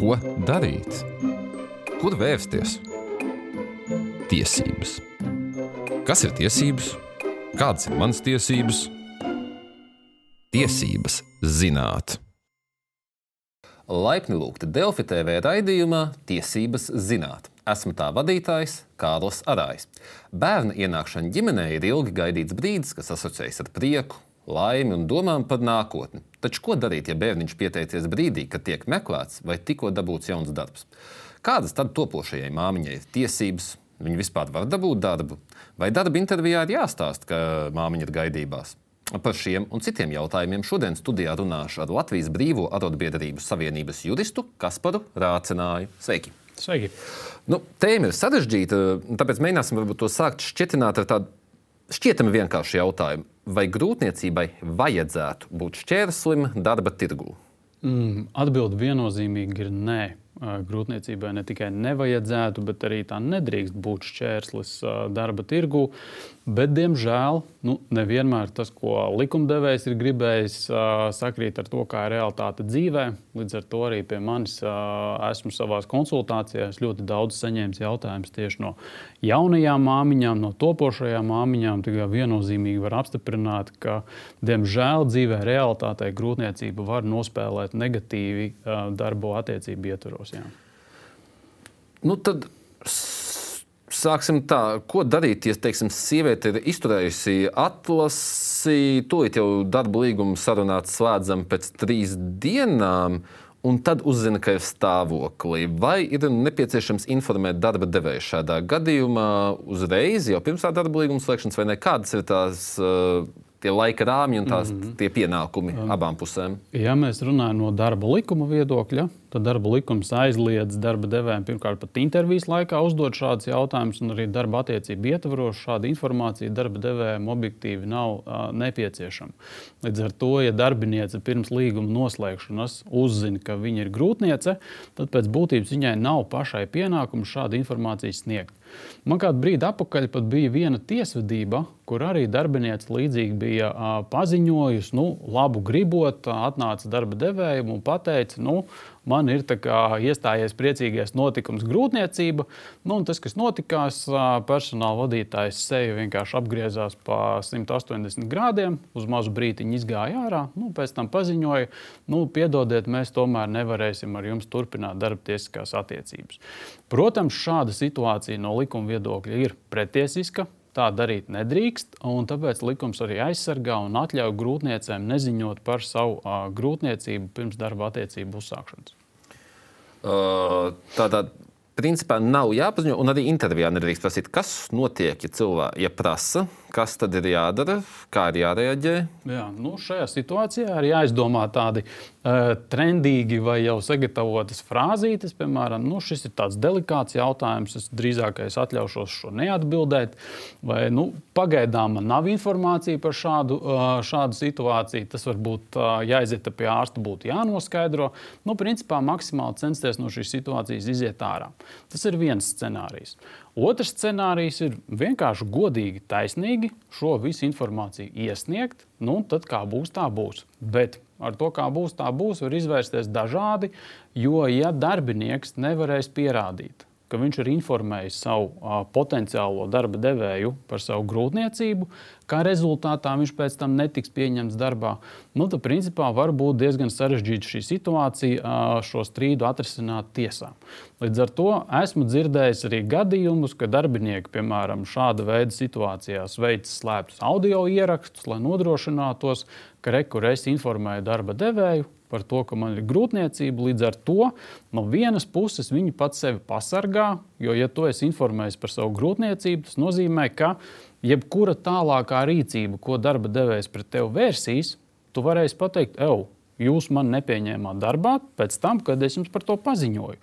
Ko darīt? Kur vērsties? Tiesības. Kas ir tiesības? Kādas ir manas tiesības? Tiesības zināt. Laipni lūgti Delfi TV raidījumā Tiesības zināt. Esmu tā vadītājs Kārlis Arājs. Bērna ienākšana ģimenē ir ilgi gaidīts brīdis, kas asociējas ar prieku, laimi un domām par nākotni. Taču ko darīt, ja bērniņš pieteicies brīdī, kad tiek meklēts vai tikko dabūts jauns darbs? Kādas tad topošajai māmiņai ir tiesības? Viņa vispār var dabūt darbu, vai darba intervijā ir jāstāsta, ka māmiņa ir gaidībās? Par šiem un citiem jautājumiem šodien studijā runāšu ar Latvijas Brīvo arotbiedrību savienības juristu Kasparu Rācināju. Sveiki! Sveiki. Nu, tēma ir sarežģīta, tāpēc mēģināsim to sākt šķietināt ar tādu šķietami vienkāršu jautājumu. Vai grūtniecībai vajadzētu būt šķērslim darba tirgū? Mm, Atbilde viennozīmīgi ir nē. Grūtniecībai ne tikai nevajadzētu, bet arī tā nedrīkst būt šķērslis darba tirgū. Bet, diemžēl, nu, nevienmēr tas, ko likumdevējs ir gribējis, sakrīt ar to, kā ir realitāte dzīvē. Līdz ar to arī pie manis esmu savā konsultācijās ļoti daudz saņēmis jautājumus tieši no jaunajām māmiņām, no topošajām māmiņām. Tikai viennozīmīgi var apstiprināt, ka, diemžēl, dzīvē realitātē grūtniecība var nospēlēt negatīvi darbu attiecību ietvaros. Jā. Nu, tad sāksim tā, ko darīt, ja teiksim, sieviete ir izturējusi atlasi, tūlīt jau darba līgumu sarunāts slēdzam pēc trīs dienām. Un tad uzzina, ka ir stāvoklī. Vai ir nepieciešams informēt darba devēju šādā gadījumā uzreiz, jau pirms tā darba līguma slēgšanas, vai ne? Kādas ir tās uh, tie laika rāmji un tās, mm -hmm. tie pienākumi um, abām pusēm? Ja mēs runājam no darba likuma viedokļa, tad darba likums aizliedz darba devējiem pirmkārt pat intervijas laikā uzdot šādus jautājumus, un arī darba attiecību ietvaros šāda informācija darba devējiem objektīvi nav uh, nepieciešama. Līdz ar to, ja darbiniece pirms līguma noslēgšanas uzzina, ka viņa ir grūtniece, tad pēc būtības viņai nav pašai pienākums šādu informāciju sniegt. Man kādu brīdi atpakaļ bija viena tiesvedība, kur arī darbiniece līdzīgi bija paziņojusi, nu, labu gribot, atnāca darba devējiem un teica, nu, man ir iestājies priecīgais notikums grūtniecība. Nu, tas, kas notikās, personāla vadītājs seju vienkārši apgriezās pa 180 grādiem, uz mazu brīdiņu izgāja ārā, nu, pēc tam paziņoja, nu, piedodiet, mēs tomēr nevarēsim ar jums turpināt darba tiesiskās attiecības. Protams, šāda situācija no likuma viedokļa ir pretiesiska. Tā darīt nedrīkst, un tāpēc likums arī aizsargā un atļauj grūtniecēm neziņot par savu uh, grūtniecību pirms darba attiecību uzsākšanas. Uh, Tātad, principā, nav jāpaziņo, un arī intervijā nedrīkst prasīt, kas notiek, ja cilvēki ja prasa, kas tad ir jādara, kā ir jārēģē. Jā, nu šajā situācijā ir jāizdomā tādi uh, trendīgi vai jau sagatavotas frāzītes. Piemēram, nu, šis ir tāds delikāts jautājums. Es drīzāk es atļaušos šo neatbildēt. Vai, nu, pagaidām man nav informācija par šādu, uh, šādu situāciju. Tas varbūt uh, jāiziet pie ārsta, būtu jānoskaidro. Nu, principā maksimāli censties no šīs situācijas iziet ārā. Tas ir viens scenārijs. Otrs scenārijs ir vienkārši godīgi, taisnīgi šo visu informāciju iesniegt. Nu, tad kā būs, tā būs. Bet ar to, kā būs, tā būs, var izvērsties dažādi. Jo, ja darbinieks nevarēs pierādīt, ka viņš ir informējis savu uh, potenciālo darba devēju par savu grūtniecību, kā rezultātā viņš pēc tam netiks pieņemts darbā, nu, tad principā var būt diezgan sarežģīta šī situācija šo strīdu atrisināt tiesā. Līdz ar to esmu dzirdējis arī gadījumus, ka darbinieki, piemēram, šāda veida situācijās veic slēptus audio ierakstus, lai nodrošinātos, ka rekurēs informēja darba devēju par to, ka man ir grūtniecība. Līdz ar to no vienas puses viņi pats sevi pasargā, jo, ja tu esi informējis par savu grūtniecību, tas nozīmē, ka jebkura tālākā rīcība, ko darba devējs pret tevi vērsīs, tu varēsi pateikt, ej, jūs man nepieņēmāt darbā pēc tam, kad es jums par to paziņoju.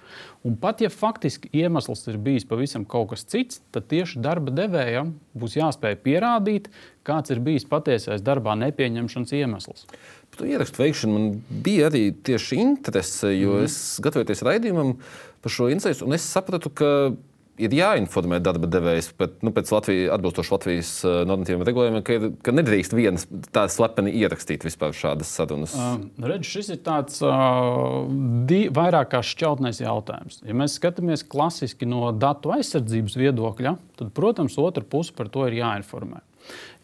Un pat ja faktiski iemesls ir bijis pavisam kaut kas cits, tad tieši darba devējam būs jāspēj pierādīt, kāds ir bijis patiesais darbā nepieņemšanas iemesls. Par to ierakstu veikšanu man bija arī tieši interese, jo mm. es gatavojoties raidījumam par šo iniciatīvu, un es sapratu, ka ir jāinformē darba devējs, bet nu, pēc Latvijas, atbilstoši Latvijas uh, normatīviem regulējumiem, ka, ir, ka nedrīkst vienas tā slepeni ierakstīt vispār šādas sarunas. Uh, redz, šis ir tāds uh, di, vairāk kā šķautnēs jautājums. Ja mēs skatāmies klasiski no datu aizsardzības viedokļa, tad, protams, otra puse par to ir jāinformē.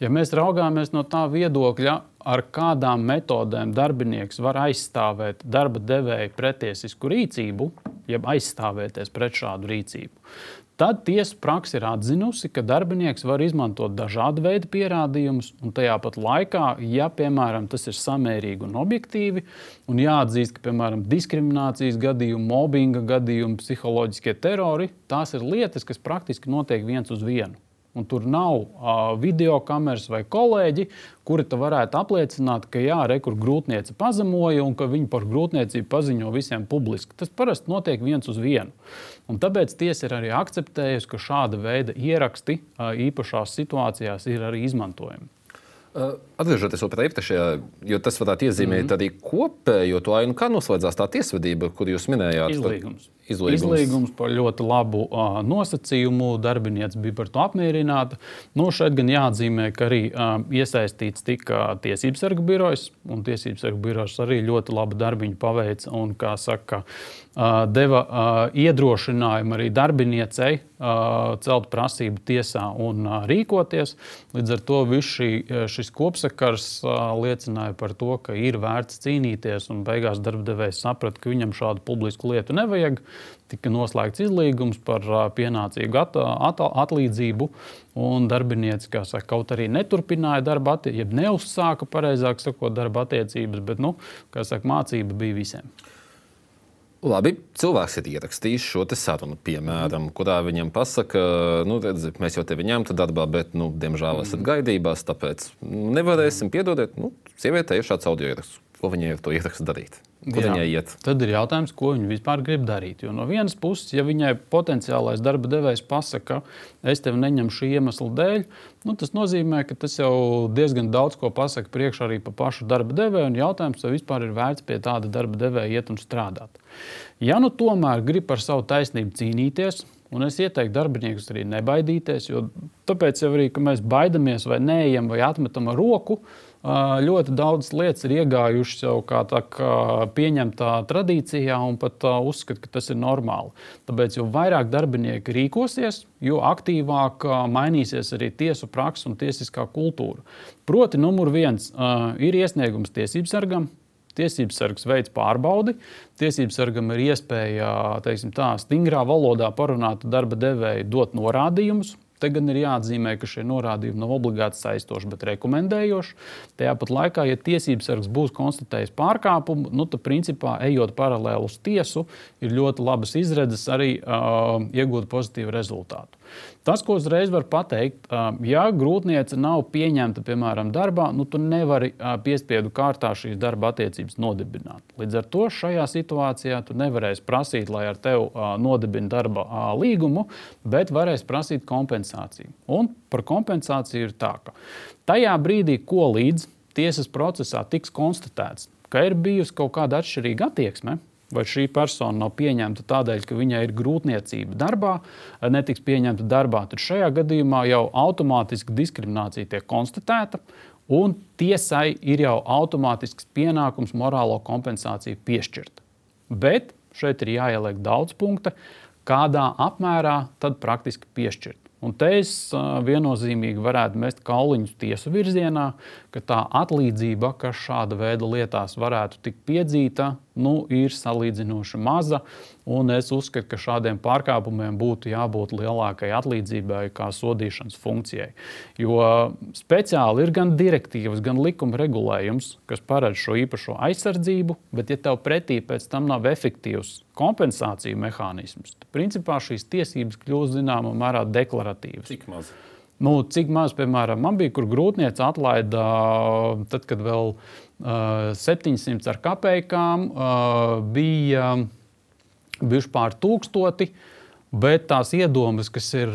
Ja mēs raugāmies no tā viedokļa, ar kādām metodēm darbinieks var aizstāvēt darba devēja pretiesisku rīcību, jeb aizstāvēties pret šādu rīcību, Tad tiesa praksa ir atzinusi, ka darbinieks var izmantot dažādu veidu pierādījumus, un tajā pat laikā, ja piemēram, tas ir samērīgi un objektīvi, un jāatzīst, ka piemēram diskriminācijas gadījumi, mobbinga gadījumi, psiholoģiskie terori, tās ir lietas, kas praktiski notiek viens uz vienu. Un tur nav uh, video kameras vai kolēģi, kuri varētu apliecināt, ka jā, rekur grūtniece pazemoja un ka viņi par grūtniecību paziņo visiem publiski. Tas parasti notiek viens uz vienu. Un tāpēc tiesa ir arī akceptējusi, ka šāda veida ieraksti uh, īpašās situācijās ir arī izmantojami. Atgriežoties pie iepriekšējā, jo tas varētu iezīmēt mm -hmm. arī kopējo to ainu, kā noslēdzās tā tiesvedība, kur jūs minējāt. Izlīgums. Izlīgums. Izlīgums par ļoti labu uh, nosacījumu. Darbinieks bija par to apmierināta. Nu, šeit gan jāatzīmē, ka arī uh, iesaistīts tika tiesības sargu birojas, un tiesības sargu birojas arī ļoti labu darbiņu paveica un, kā saka, deva iedrošinājumu arī darbiniecei celt prasību tiesā un rīkoties. Līdz ar to šī, šis kopsakars liecināja par to, ka ir vērts cīnīties, un beigās darbdevējs saprata, ka viņam šādu publisku lietu nevajag tika noslēgts izlīgums par pienācīgu at, at, atlīdzību. Un darbinieci, kā saka, kaut arī neturpināja darba attiecības, neuzsāka, pareizāk sakot, darba attiecības, bet, nu, kā saka, mācība bija visiem. Labi, cilvēks ir ierakstījis šo sarunu, piemēram, kurā viņam pasaka, nu, redz, mēs jau tevi ņemtu darbā, bet, nu, diemžēl, esat mm. gaidībās, tāpēc nevarēsim piedodēt. Nu, sievietei ir šāds audio ieraksts. Ko viņai ar to ierakstu darīt? Kur viņai iet? Tad ir jautājums, ko viņa vispār grib darīt. Jo no vienas puses, ja viņai potenciālais darba devējs pasaka, ka es tevi neņemu šī iemesla dēļ, nu, tas nozīmē, ka tas jau diezgan daudz ko pasaka priekšā arī par pašu darba devēju. Jautājums, vai vispār ir vērts pie tāda darba devēja iet un strādāt. Ja nu tomēr grib par savu taisnību cīnīties, Un es ieteiktu darbiniekus arī nebaidīties, jo tāpēc jau arī, ka mēs baidamies vai neejam vai atmetam roku, ļoti daudz lietas ir iegājušas jau kā, tā, kā pieņemtā tradīcijā un pat uzskata, ka tas ir normāli. Tāpēc, jo vairāk darbinieki rīkosies, jo aktīvāk mainīsies arī tiesu praksa un tiesiskā kultūra. Proti, numur viens ir iesniegums tiesības sargam. Tiesības sargs veids pārbaudi. Tiesības sargam ir iespēja teiksim, tā, stingrā valodā parunāt darba devēju, dot norādījumus, Te gan ir jāatzīmē, ka šie norādījumi nav obligāti saistoši, bet rekomendējoši. Tajā pat laikā, ja tiesības sargs būs konstatējis pārkāpumu, nu, tad, principā, ejot paralēli uz tiesu, ir ļoti labas izredzes arī uh, iegūt pozitīvu rezultātu. Tas, ko uzreiz var pateikt, ja grūtniece nav pieņemta, piemēram, darbā, nu, tu nevari piespiedu kārtā šīs darba attiecības nodibināt. Līdz ar to šajā situācijā tu nevarēsi prasīt, lai ar tevi nodibina darba līgumu, bet varēsi prasīt kompensāciju. Un par kompensāciju ir tā, ka tajā brīdī, ko līdz tiesas procesā tiks konstatēts, ka ir bijusi kaut kāda atšķirīga attieksme vai šī persona nav pieņemta tādēļ, ka viņai ir grūtniecība darbā, netiks pieņemta darbā, tad šajā gadījumā jau automātiski diskriminācija tiek konstatēta. Un tiesai ir jau automātisks pienākums morālo kompensāciju piešķirt. Bet šeit ir jāieliek daudz punktu, kādā apmērā tad praktiski piešķirt. Un te es viennozīmīgi varētu mest kauliņus tiesu virzienā, ka tā atlīdzība, kas šāda veida lietās varētu tikt piedzīta, nu, ir salīdzinoši maza. Un es uzskatu, ka šādiem pārkāpumiem būtu jābūt lielākai atlīdzībai, kā sodīšanas funkcijai. Jo speciāli ir gan direktīvas, gan likuma regulējums, kas paredz šo īpašo aizsardzību, bet, ja tev pretī pēc tam nav efektīvs kompensāciju mehānisms, tad principā šīs tiesības kļūst zināmā mērā deklaratīvas. Cik maz? Nu, cik maz, piemēram, man bija, kur grūtniece atlaida, tad, kad vēl uh, 700 ar kapekām uh, bija bijuši pār tūkstoti. Bet tās iedomas, kas ir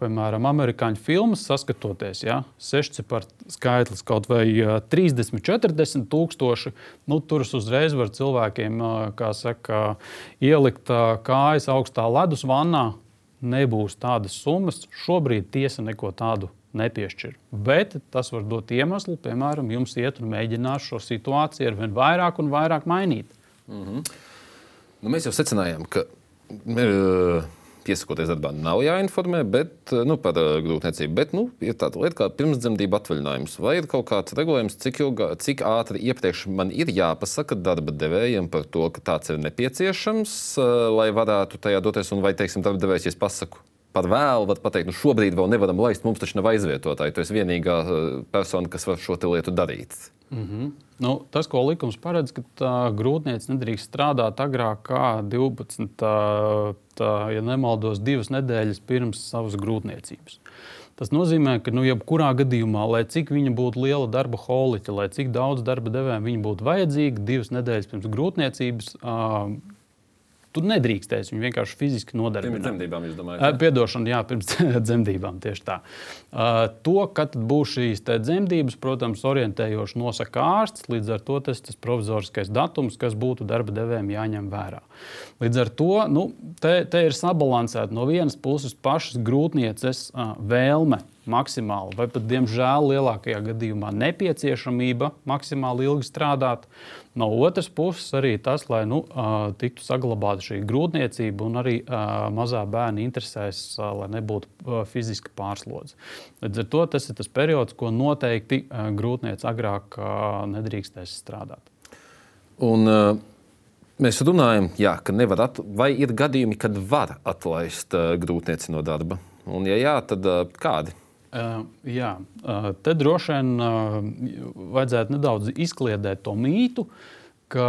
piemēram amerikāņu filmas, saskatoties, ja, sešcipars skaitlis kaut vai 30, 40 tūkstoši, nu, tur uzreiz var cilvēkiem saka, ielikt kājas augstā ledus vannā nebūs tādas summas. Šobrīd tiesa neko tādu nepiešķir. Bet tas var dot iemeslu, piemēram, jums iet un mēģināt šo situāciju ar vien vairāk un vairāk mainīt. Mm -hmm. nu, mēs jau secinājām, ka uh, piesakoties darbā nav jāinformē bet, nu, par uh, grūtniecību. Bet nu, ir tāda lieta kā pirmsdzemdību atvaļinājums. Vai ir kaut kāds regulējums, cik, ilgā, cik ātri iepriekš man ir jāpasaka darba devējiem par to, ka tāds ir nepieciešams, uh, lai varētu tajā doties, un vai, teiksim, darba devējs, ja es pasaku par vēlu var pateikt, nu šobrīd vēl nevaram laist, mums taču nav aizvietotāji. Tu esi vienīgā uh, persona, kas var šo lietu darīt. Mm -hmm. nu, tas, ko likums paredz, ka tā grūtniece nedrīkst strādāt agrāk kā 12, tā, tā, ja nemaldos, divas nedēļas pirms savas grūtniecības. Tas nozīmē, ka nu, jebkurā gadījumā, lai cik viņa būtu liela darba holiķa, lai cik daudz darba devēja viņa būtu vajadzīga, divas nedēļas pirms grūtniecības, uh, Tu nedrīkstēsi viņu vienkārši fiziski nodarbināt. Pirms dzemdībām, jūs domājat? Piedošana, jā, pirms dzemdībām tieši tā. Uh, to, kad būs šīs dzemdības, protams, orientējoši nosaka ārsts. Līdz ar to tas ir provizoriskais datums, kas būtu darba devējiem jāņem vērā. Līdz ar to nu, te, te ir sabalansēta no vienas puses pašas grūtnieces uh, vēlme maksimāli, vai pat, diemžēl, lielākajā gadījumā nepieciešamība maksimāli ilgi strādāt. No otras puses, arī tas, lai nu, tiktu saglabāta šī grūtniecība un arī mazā bērna interesēs, lai nebūtu fiziska pārslodze. Līdz ar to tas ir tas periods, ko noteikti grūtniece agrāk nedrīkstēs strādāt. Un. Mēs runājam, jā, ka nevar at... vai ir gadījumi, kad var atlaist grūtnieci no darba. Un, ja jā, tad kādi? Uh, jā, uh, te droši vien uh, vajadzētu nedaudz izkliedēt to mītu, ka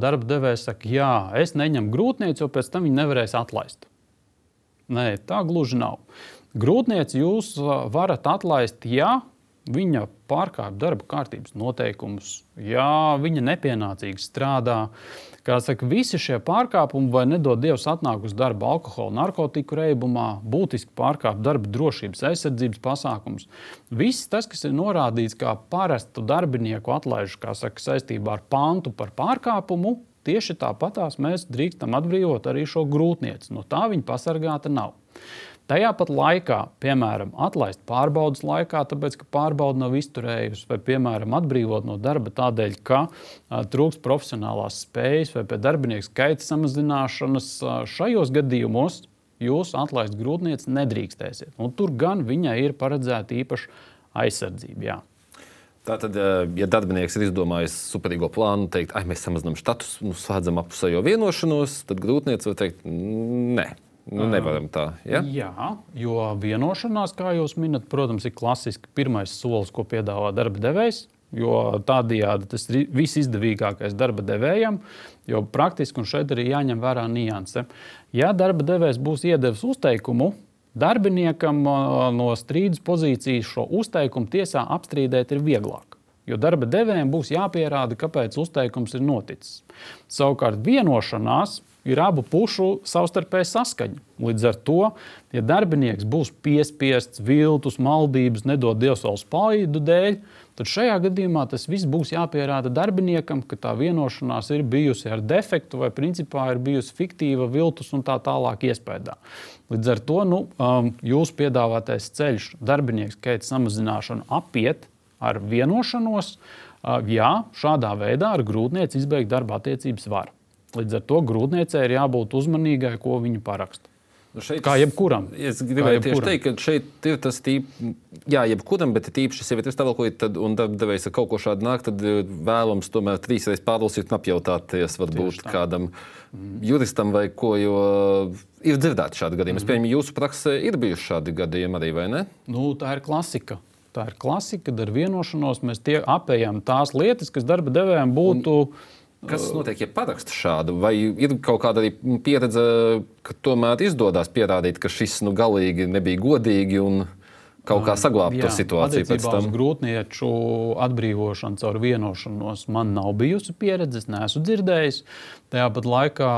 darba devējs saka, jā, es neņemu grūtnieci, jo pēc tam viņi nevarēs atlaist. Nē, tā gluži nav. Grūtnieci jūs varat atlaist, ja viņa pārkāpj darba kārtības noteikumus, ja viņa nepienācīgi strādā, uh, Kā saka, visi šie pārkāpumi, vai nedod Dievs, atnāk uz darba alkohola, narkotiku reibumā, būtiski pārkāpj darba drošības aizsardzības pasākums. Viss tas, kas ir norādīts kā parastu darbinieku atlaižu, kā saka, saistībā ar pantu par pārkāpumu, tieši tāpatās mēs drīkstam atbrīvot arī šo grūtnieci. No tā viņa pasargāta nav. Tajā pat laikā, piemēram, atlaist pārbaudas laikā, tāpēc ka pārbauda nav izturējusi, vai, piemēram, atbrīvot no darba tādēļ, ka trūks profesionālās spējas vai pēc darbinieku skaita samazināšanas. A, šajos gadījumos jūs atlaist grūtnieci nedrīkstēsiet. Un tur gan viņai ir paredzēta īpaša aizsardzība. Jā. Tātad, ja darbinieks ir izdomājis superīgo plānu, teikt, ah, mēs samazinām status, nu, slēdzam apusējo vienošanos, tad grūtniece var teikt, nē, Nu, nevaram tā. Ja? Jā, jo vienošanās, kā jūs minat, protams, ir klasiski pirmais solis, ko piedāvā darba devējs. Jo tādējādi tas ir visizdevīgākais darba devējam, jo praktiski un šeit arī jāņem vērā nianse. Ja darba devējs būs iedevis uzteikumu, darbiniekam no strīdus pozīcijas šo uzteikumu tiesā apstrīdēt ir vieglāk. Jo darba devējiem būs jāpierāda, kāpēc uzteikums ir noticis. Savukārt vienošanās ir abu pušu savstarpēja saskaņa. Līdz ar to, ja darbinieks būs piespiests, viltus, maldības, nedod Dievs vēl spaidu dēļ, tad šajā gadījumā tas viss būs jāpierāda darbiniekam, ka tā vienošanās ir bijusi ar defektu vai principā ir bijusi fiktīva, viltus un tā tālāk iespējā. Līdz ar to nu, um, jūsu piedāvātais ceļš, darbinieks skaita samazināšanu, apiet ar vienošanos. Uh, jā, šādā veidā ar grūtnieci izbeigt darba attiecības var. Līdz ar to grūtniecei ir jābūt uzmanīgai, ko viņa paraksta. Nu šeit, kā jebkuram. Es gribēju tieši teikt, ka šeit ir tas tīpaši, jā, jebkuram, bet tīpaši sievietes stāvoklī, tad, un darbdevējs ar kaut ko šādu nāk, tad eh, vēlams tomēr trīsreiz pārlasīt un apjautāties varbūt kādam mm. juristam vai ko, jo ir dzirdēti šādi gadījumi. Mm. Es pieņemu, jūsu praksē ir bijuši šādi gadījumi arī, vai ne? Nu, tā ir klasika. Tā ir klasika, kad ar vienošanos mēs apējam tās lietas, kas darba devējiem būtu. Un Kas notiek, ja paraksta šādu? Vai ir kaut kāda arī pieredze, ka tomēr izdodas pierādīt, ka šis nu, galīgi nebija godīgi un kaut kā saglabāt to situāciju pēc tam? Grūtnieču atbrīvošana caur vienošanos man nav bijusi pieredze, es neesmu dzirdējis. Tāpat laikā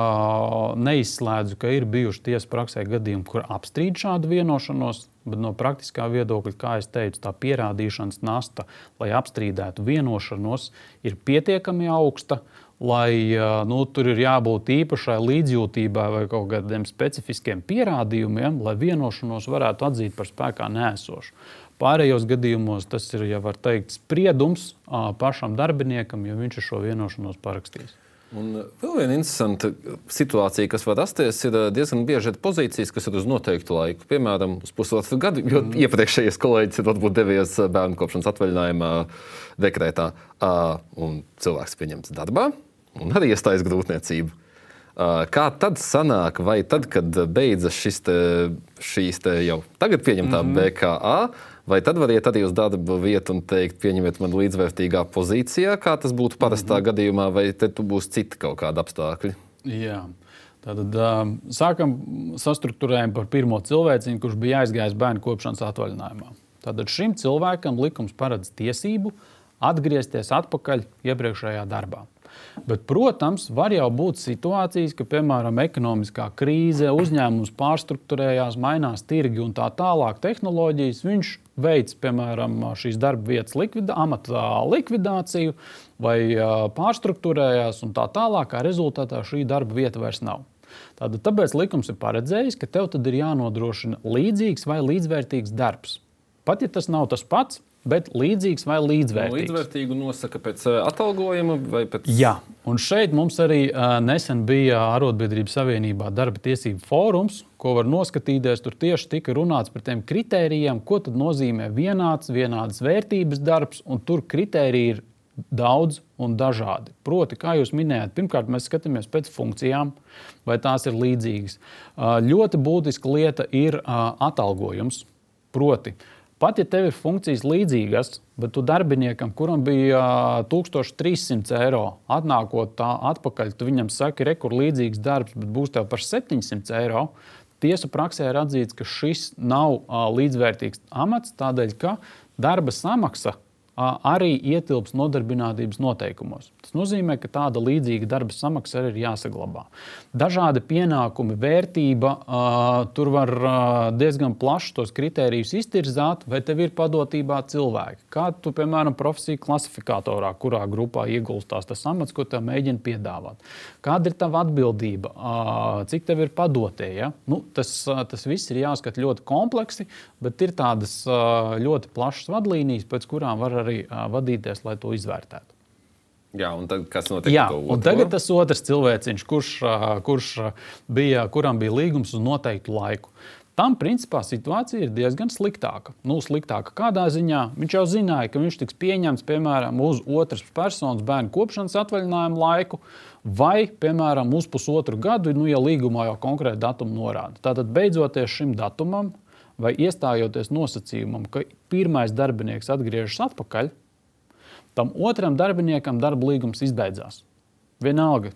neizslēdzu, ka ir bijuši tiesas praksē gadījumi, kur apstrīd šādu vienošanos. Bet no praktiskā viedokļa, kā jau teicu, tā pierādīšanas nasta, lai apstrīdētu vienošanos, ir pietiekami augsta. Lai nu, tur ir jābūt īpašai līdzjūtībai vai kaut kādiem specifiskiem pierādījumiem, lai vienošanos varētu atzīt par spēkā nēsošu. Pārējos gadījumos tas ir, ja var teikt, spriedums pašam darbiniekam, ja viņš ir šo vienošanos parakstījis. Un vēl viena interesanta situācija, kas var rasties, ir diezgan bieži ir pozīcijas, kas ir uz noteiktu laiku. Piemēram, uz pusotru gadu, jo mm. iepriekšējais kolēģis ir varbūt devies bērnu kopšanas atvaļinājumā, dekrētā, un cilvēks pieņemts darbā un arī iestājas grūtniecību. Kā tad sanāk, vai tad, kad beidzas šis te, šīs te jau tagad pieņemtā mm -hmm. BKA, Vai tad var iet arī uz darba vietu un teikt, pieņemiet mani līdzvērtīgā pozīcijā, kā tas būtu parastā mm -hmm. gadījumā, vai te būs citi kaut kādi apstākļi? Jā. Tātad um, sākam sastruktūrējumu par pirmo cilvēciņu, kurš bija aizgājis bērnu kopšanas atvaļinājumā. Tātad šim cilvēkam likums paredz tiesību atgriezties atpakaļ iepriekšējā darbā. Bet, protams, var jau būt situācijas, ka, piemēram, ekonomiskā krīze, uzņēmums pārstruktūrējās, mainās tirgi un tā tālāk, tehnoloģijas. Viņš veids, piemēram, šīs darba vietas likvidā, amata likvidāciju vai pārstruktūrējās un tā tālāk, kā rezultātā šī darba vieta vairs nav. Tātad, tāpēc likums ir paredzējis, ka tev ir jānodrošina līdzīgs vai līdzvērtīgs darbs. Pat ja tas nav tas pats, bet līdzīgs vai līdzvērtīgs. Līdzvērtīgu nosaka pēc uh, atalgojuma vai pēc. Jā, un šeit mums arī uh, nesen bija Arotbiedrības Savienībā darba tiesību fórums, ko var noskatīties. Tur tieši tika runāts par tiem kritērijiem, ko nozīmē vienāds, vienādas vērtības darbs, un tur kritēriji ir daudz un dažādi. Proti, kā jūs minējāt, pirmkārt, mēs skatāmies pēc funkcijām, vai tās ir līdzīgas. Uh, ļoti būtiska lieta ir atalgojums. Proti, uh, Pat ja tev ir funkcijas līdzīgas, bet tu darbiniekam, kuram bija 1300 eiro, atnākot tā atpakaļ, tu viņam saki, re, kur līdzīgs darbs, bet būs tev par 700 eiro. Tiesu praksē ir atzīts, ka šis nav līdzvērtīgs amats, tādēļ, ka darba samaksa arī ietilps nodarbinātības noteikumos. Tas nozīmē, ka tāda līdzīga darba samaksa arī ir jāsaglabā. Dažādi pienākumi, vērtība, tur var diezgan plaši tos kritērijus iztirzāt, vai tev ir padotībā cilvēki. Kā tu, piemēram, profesiju klasifikatorā, kurā grupā iegulstās tas amats, ko tev mēģina piedāvāt. Kāda ir tava atbildība, cik tev ir padotie? Ja? Nu, tas, tas viss ir jāskat ļoti kompleksi, bet ir tādas ļoti plašas vadlīnijas, pēc kurām var arī vadīties, lai to izvērtētu. Jā, un tad, kas notiek? Jā, un tagad tas otrs cilvēciņš, kurš, kurš bija, kuram bija līgums uz noteiktu laiku. Tam principā situācija ir diezgan sliktāka. Nu, sliktāka kādā ziņā. Viņš jau zināja, ka viņš tiks pieņemts piemēram uz otras personas bērnu kopšanas atvaļinājumu laiku, vai piemēram uz pusotru gadu, nu, ja līgumā jau konkrēti datumu norāda. Tātad beidzoties šim datumam, vai iestājoties nosacījumam, ka pirmais darbinieks atgriežas atpakaļ, tam otram darbiniekam darba līgums izbeidzās. Vienalga,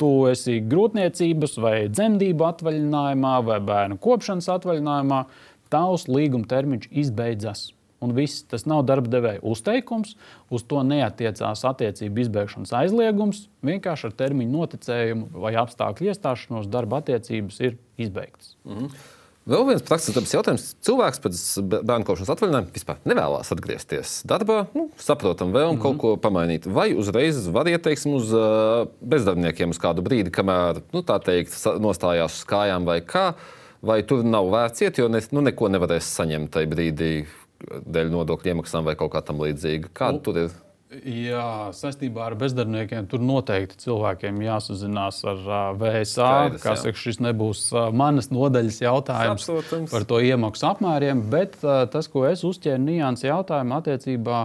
tu esi grūtniecības vai dzemdību atvaļinājumā vai bērnu kopšanas atvaļinājumā, tavs līguma termiņš izbeidzas. Un viss tas nav darba devēja uzteikums, uz to neatiecās attiecību izbeigšanas aizliegums. Vienkārši ar termiņu noticējumu vai apstākļu iestāšanos darba attiecības ir izbeigtas. Mm -hmm. Vēl viens praktisks jautājums. Cilvēks pēc bērnu kopšanas atvaļinājuma vispār nevēlas atgriezties darbā. Nu, saprotam, vēlamies mm -hmm. kaut ko pamainīt. Vai uzreiz var ieteiksim uz bezdarbniekiem uz kādu brīdi, kamēr nu, teikt, nostājās uz kājām vai kā. Vai tur nav vērts iet, jo ne, nu, neko nevarēs saņemt tajā brīdī dēļ nodokļu iemaksām vai kaut kā tam līdzīga? Kāda nu, tur ir? Jā, saistībā ar bezdarbniekiem tur noteikti cilvēkiem jāsazinās ar uh, VSA. Skaidrs, saka, šis nebūs uh, manas nodaļas jautājums Saprotams. par to iemaksu apmēriem, bet uh, tas, ko es uzķēru nianses jautājumu attiecībā.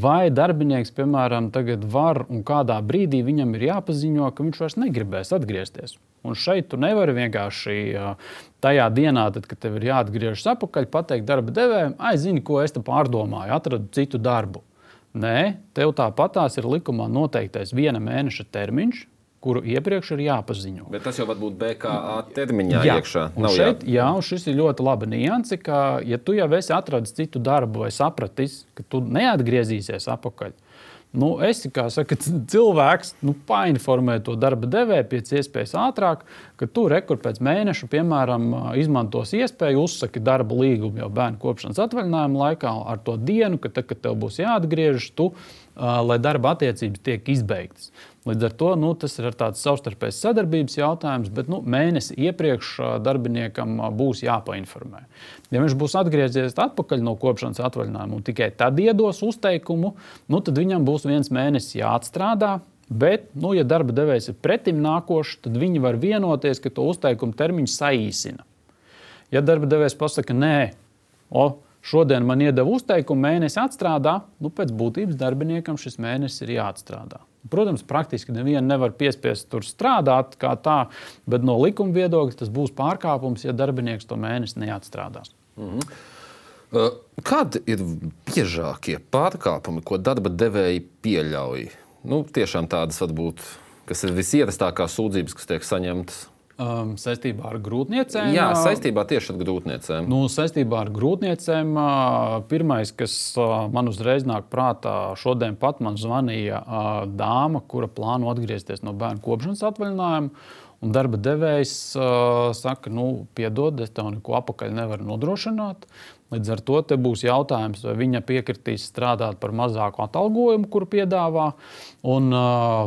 Vai darbinieks, piemēram, tagad var un kādā brīdī viņam ir jāpaziņo, ka viņš vairs negribēs atgriezties? Un šeit tu nevari vienkārši tajā dienā, tad, kad tev ir jāatgriežas atpakaļ, pateikt darba devējiem, aizini, ko es te pārdomāju, atradu citu darbu. Nē, tev tāpatās ir likumā noteiktais viena mēneša termiņš, kuru iepriekš ir jāpaziņo. Bet tas jau var būt BKA termiņā jā. iekšā. Un šeit, jā. un šis ir ļoti labi nianses, ka, ja tu jau esi atradis citu darbu vai sapratis, ka tu neatgriezīsies atpakaļ, Nu, esi saka, cilvēks, nu, painformē to darba devēju pēc iespējas ātrāk, ka tu rekur pēc mēneša, piemēram, izmantos iespēju uzsaki darba līgumu jau bērnu kopšanas atvaļinājuma laikā ar to dienu, ka tad, kad tev būs jāatgriežas, tu lai darba attiecības tiek izbeigtas. Līdz ar to nu, tas ir tāds savstarpējs sadarbības jautājums, bet nu, mēnesi iepriekš darbiniekam būs jāpainformē. Ja viņš būs atgriezies atpakaļ no kopšanas atvaļinājuma un tikai tad iedos uzteikumu, nu, tad viņam būs viens mēnesis jāatstrādā. Bet, nu, ja darba devējs ir pretim nākošs, tad viņi var vienoties, ka to uzteikumu termiņu saīsina. Ja darba devējs pasakā, nē, o, šodien man iedeva uzteikumu, mēnesi atstrādā, nu, pēc būtības darbiniekam šis mēnesis ir jāatstrādā. Protams, praktiski nevienu nevar piespiest tur strādāt kā tā, bet no likuma viedokļa tas būs pārkāpums, ja darbinieks to mēnesi neatstrādās. Mm -hmm. Kādi ir biežākie pārkāpumi, ko darba devēji pieļauj? Nu, tiešām tādas varbūt, kas ir visierastākās sūdzības, kas tiek saņemtas Um, saistībā ar grūtniecēm? Jā, saistībā tieši ar grūtniecēm. Nu, saistībā ar grūtniecēm pirmais, kas man uzreiz nāk prātā, šodien pat man zvanīja dāma, kura plāno atgriezties no bērnu kopšanas atvaļinājuma. Un darba devējs uh, saka, nu, piedod, es tev neko apakaļ nevaru nodrošināt. Līdz ar to būs jautājums, vai viņa piekritīs strādāt par mazāku atalgojumu, kuru piedāvā, un,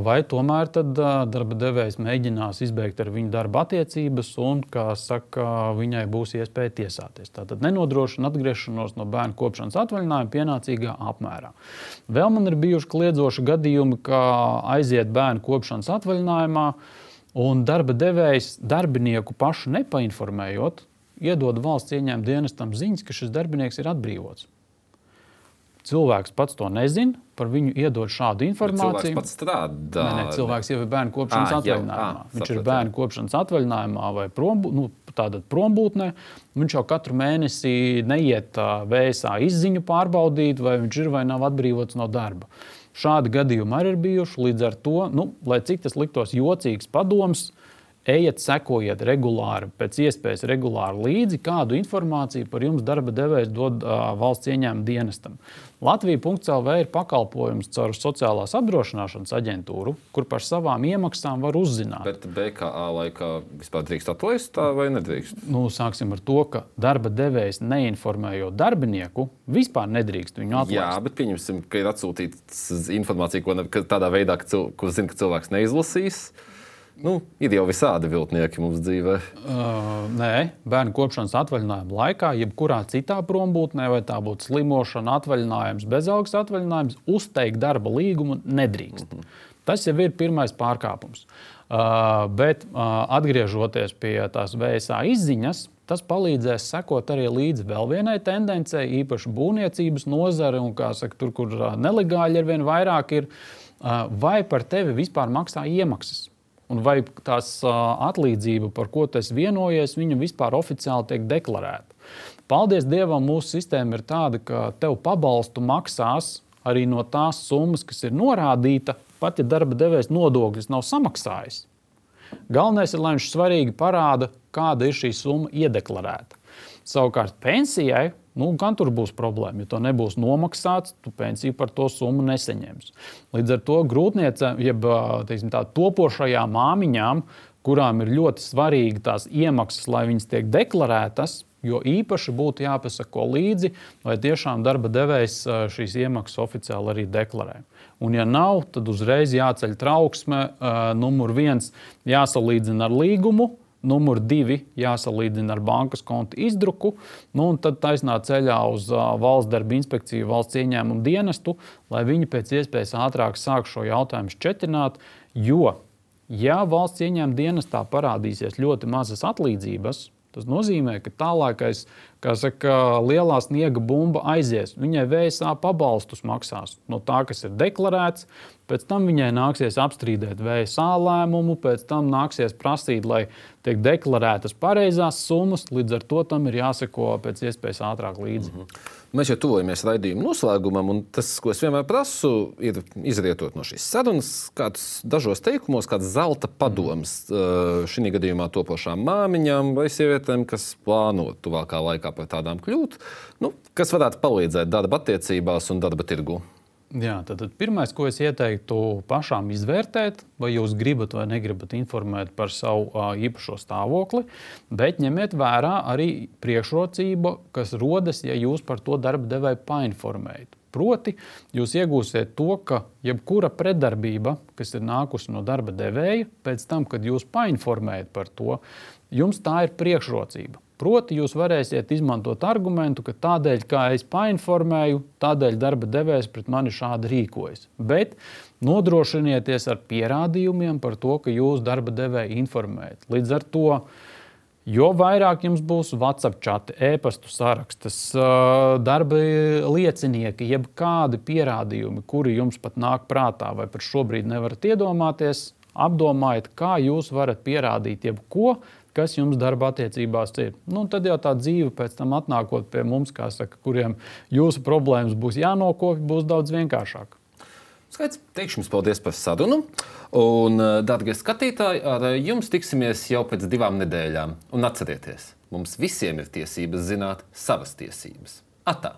vai tomēr darba devējs mēģinās izbeigt ar viņu darba attiecības, un, kā saka, viņai būs iespēja tiesāties. Tātad nenodrošina atgriešanos no bērnu kopšanas atvaļinājuma pienācīgā apmērā. Vēl man ir bijuši kliedzoši gadījumi, ka aiziet bērnu kopšanas atvaļinājumā. Un darba devējs darbinieku pašu nepainformējot, iedod valsts ieņēmuma dienestam ziņas, ka šis darbinieks ir atbrīvots. Cilvēks pats to nezina, par viņu iedod šādu informāciju. Viņš pats strādā. Nē, nē, cilvēks jau ir bērnu kopšanas à, atvaļinājumā. Jā, à, viņš ir bērnu kopšanas atvaļinājumā vai prom, nu, prombūtnē. Viņš jau katru mēnesi neiet vēsā izziņu pārbaudīt, vai viņš ir vai nav atbrīvots no darba. Šādi gadījumi arī ir bijuši. Līdz ar to, nu, lai cik tas liktos jocīgs padoms, ejiet, sekojiet regulāri, pēc iespējas regulāri līdzi, kādu informāciju par jums darba devējs dod uh, valsts ieņēmuma dienestam. Latvija.CLV ir pakalpojums caur sociālās apdrošināšanas aģentūru, kur par savām iemaksām var uzzināt. Bet BKA laikā vispār drīkst atlaist tā vai nedrīkst? Nu, sāksim ar to, ka darba devējs neinformējot darbinieku, vispār nedrīkst viņu atlaist. Jā, bet pieņemsim, ka ir atsūtīta informācija, ko ne, tādā veidā, ka, cil, ko zina, ka cilvēks neizlasīs. Nu, ir jau visādi viltnieki mums dzīvē. Uh, nē, bērnu kopšanas atvaļinājuma laikā, jebkurā citā prombūtnē, vai tā būtu slimošana, atvaļinājums, bezalgas atvaļinājums, uzteikt darba līgumu nedrīkst. Mm -hmm. Tas jau ir pirmais pārkāpums. Uh, bet uh, atgriežoties pie tās VSA izziņas, tas palīdzēs sekot arī līdzi vēl vienai tendencei, īpaši būvniecības nozare, un saka, tur, kur uh, nelegāli ar vien vairāk ir, uh, vai par tevi vispār maksā iemaksas un vai tās atlīdzība, par ko tas vienojies, viņa vispār oficiāli tiek deklarēta. Paldies Dievam, mūsu sistēma ir tāda, ka tev pabalstu maksās arī no tās summas, kas ir norādīta, pat ja darba devējs nodokļus nav samaksājis. Galvenais ir, lai viņš svarīgi parāda, kāda ir šī summa iedeklarēta. Savukārt pensijai Nu, gan tur būs problēma. Ja to nebūs nomaksāts, tu pensiju par to summu neseņemsi. Līdz ar to grūtniecēm, jeb teiksim, tā, topošajām māmiņām, kurām ir ļoti svarīgi tās iemaksas, lai viņas tiek deklarētas, jo īpaši būtu jāpasako līdzi, vai tiešām darba devējs šīs iemaksas oficiāli arī deklarē. Un, ja nav, tad uzreiz jāceļ trauksme. Numur viens jāsalīdzina ar līgumu Numur divi jāsalīdzina ar bankas konta izdruku, nu, un tad taisnā ceļā uz valsts darba inspekciju, valsts ieņēmumu dienestu, lai viņi pēc iespējas ātrāk sāk šo jautājumu šķetināt. Jo, ja valsts ieņēmuma dienestā parādīsies ļoti mazas atlīdzības, tas nozīmē, ka tālākais, kā saka, lielā sniega bumba aizies. Viņai VSA pabalstus maksās no tā, kas ir deklarēts, Pēc tam viņai nāksies apstrīdēt VSA lēmumu, pēc tam nāksies prasīt, lai tiek deklarētas pareizās summas. Līdz ar to tam ir jāseko pēc iespējas ātrāk līdzi. Mm -hmm. Mēs jau tuvojamies raidījuma noslēgumam, un tas, ko es vienmēr prasu, ir izrietot no šīs sarunas, kāds dažos teikumos, kāds zelta padoms mm. šī gadījumā topošām māmiņām vai sievietēm, kas plāno tuvākā laikā par tādām kļūt, nu, kas varētu palīdzēt darba attiecībās un darba tirgu. Jā, tad, tad pirmais, ko es ieteiktu pašām izvērtēt, vai jūs gribat vai negribat informēt par savu uh, īpašo stāvokli, bet ņemiet vērā arī priekšrocību, kas rodas, ja jūs par to darba devēju painformējat. Proti, jūs iegūsiet to, ka jebkura predarbība, kas ir nākusi no darba devēja, pēc tam, kad jūs painformējat par to, jums tā ir priekšrocība. Proti, jūs varēsiet izmantot argumentu, ka tādēļ, kā es painformēju, tādēļ darba devējs pret mani šādi rīkojas. Bet nodrošinieties ar pierādījumiem par to, ka jūs darba devēju informējat. Līdz ar to, jo vairāk jums būs WhatsApp chati, e-pastu sarakstas, darba liecinieki, jeb kādi pierādījumi, kuri jums pat nāk prātā vai pat šobrīd nevarat iedomāties, apdomājiet, kā jūs varat pierādīt jebko, kas jums darba attiecībās ir. Nu, tad jau tā dzīve pēc tam atnākot pie mums, saka, kuriem jūsu problēmas būs jānokopja, būs daudz vienkāršāk. Skaidrs, teikšu jums paldies par sarunu. Un, eh, darbie skatītāji, ar jums tiksimies jau pēc divām nedēļām. Un atcerieties, mums visiem ir tiesības zināt savas tiesības. Atā!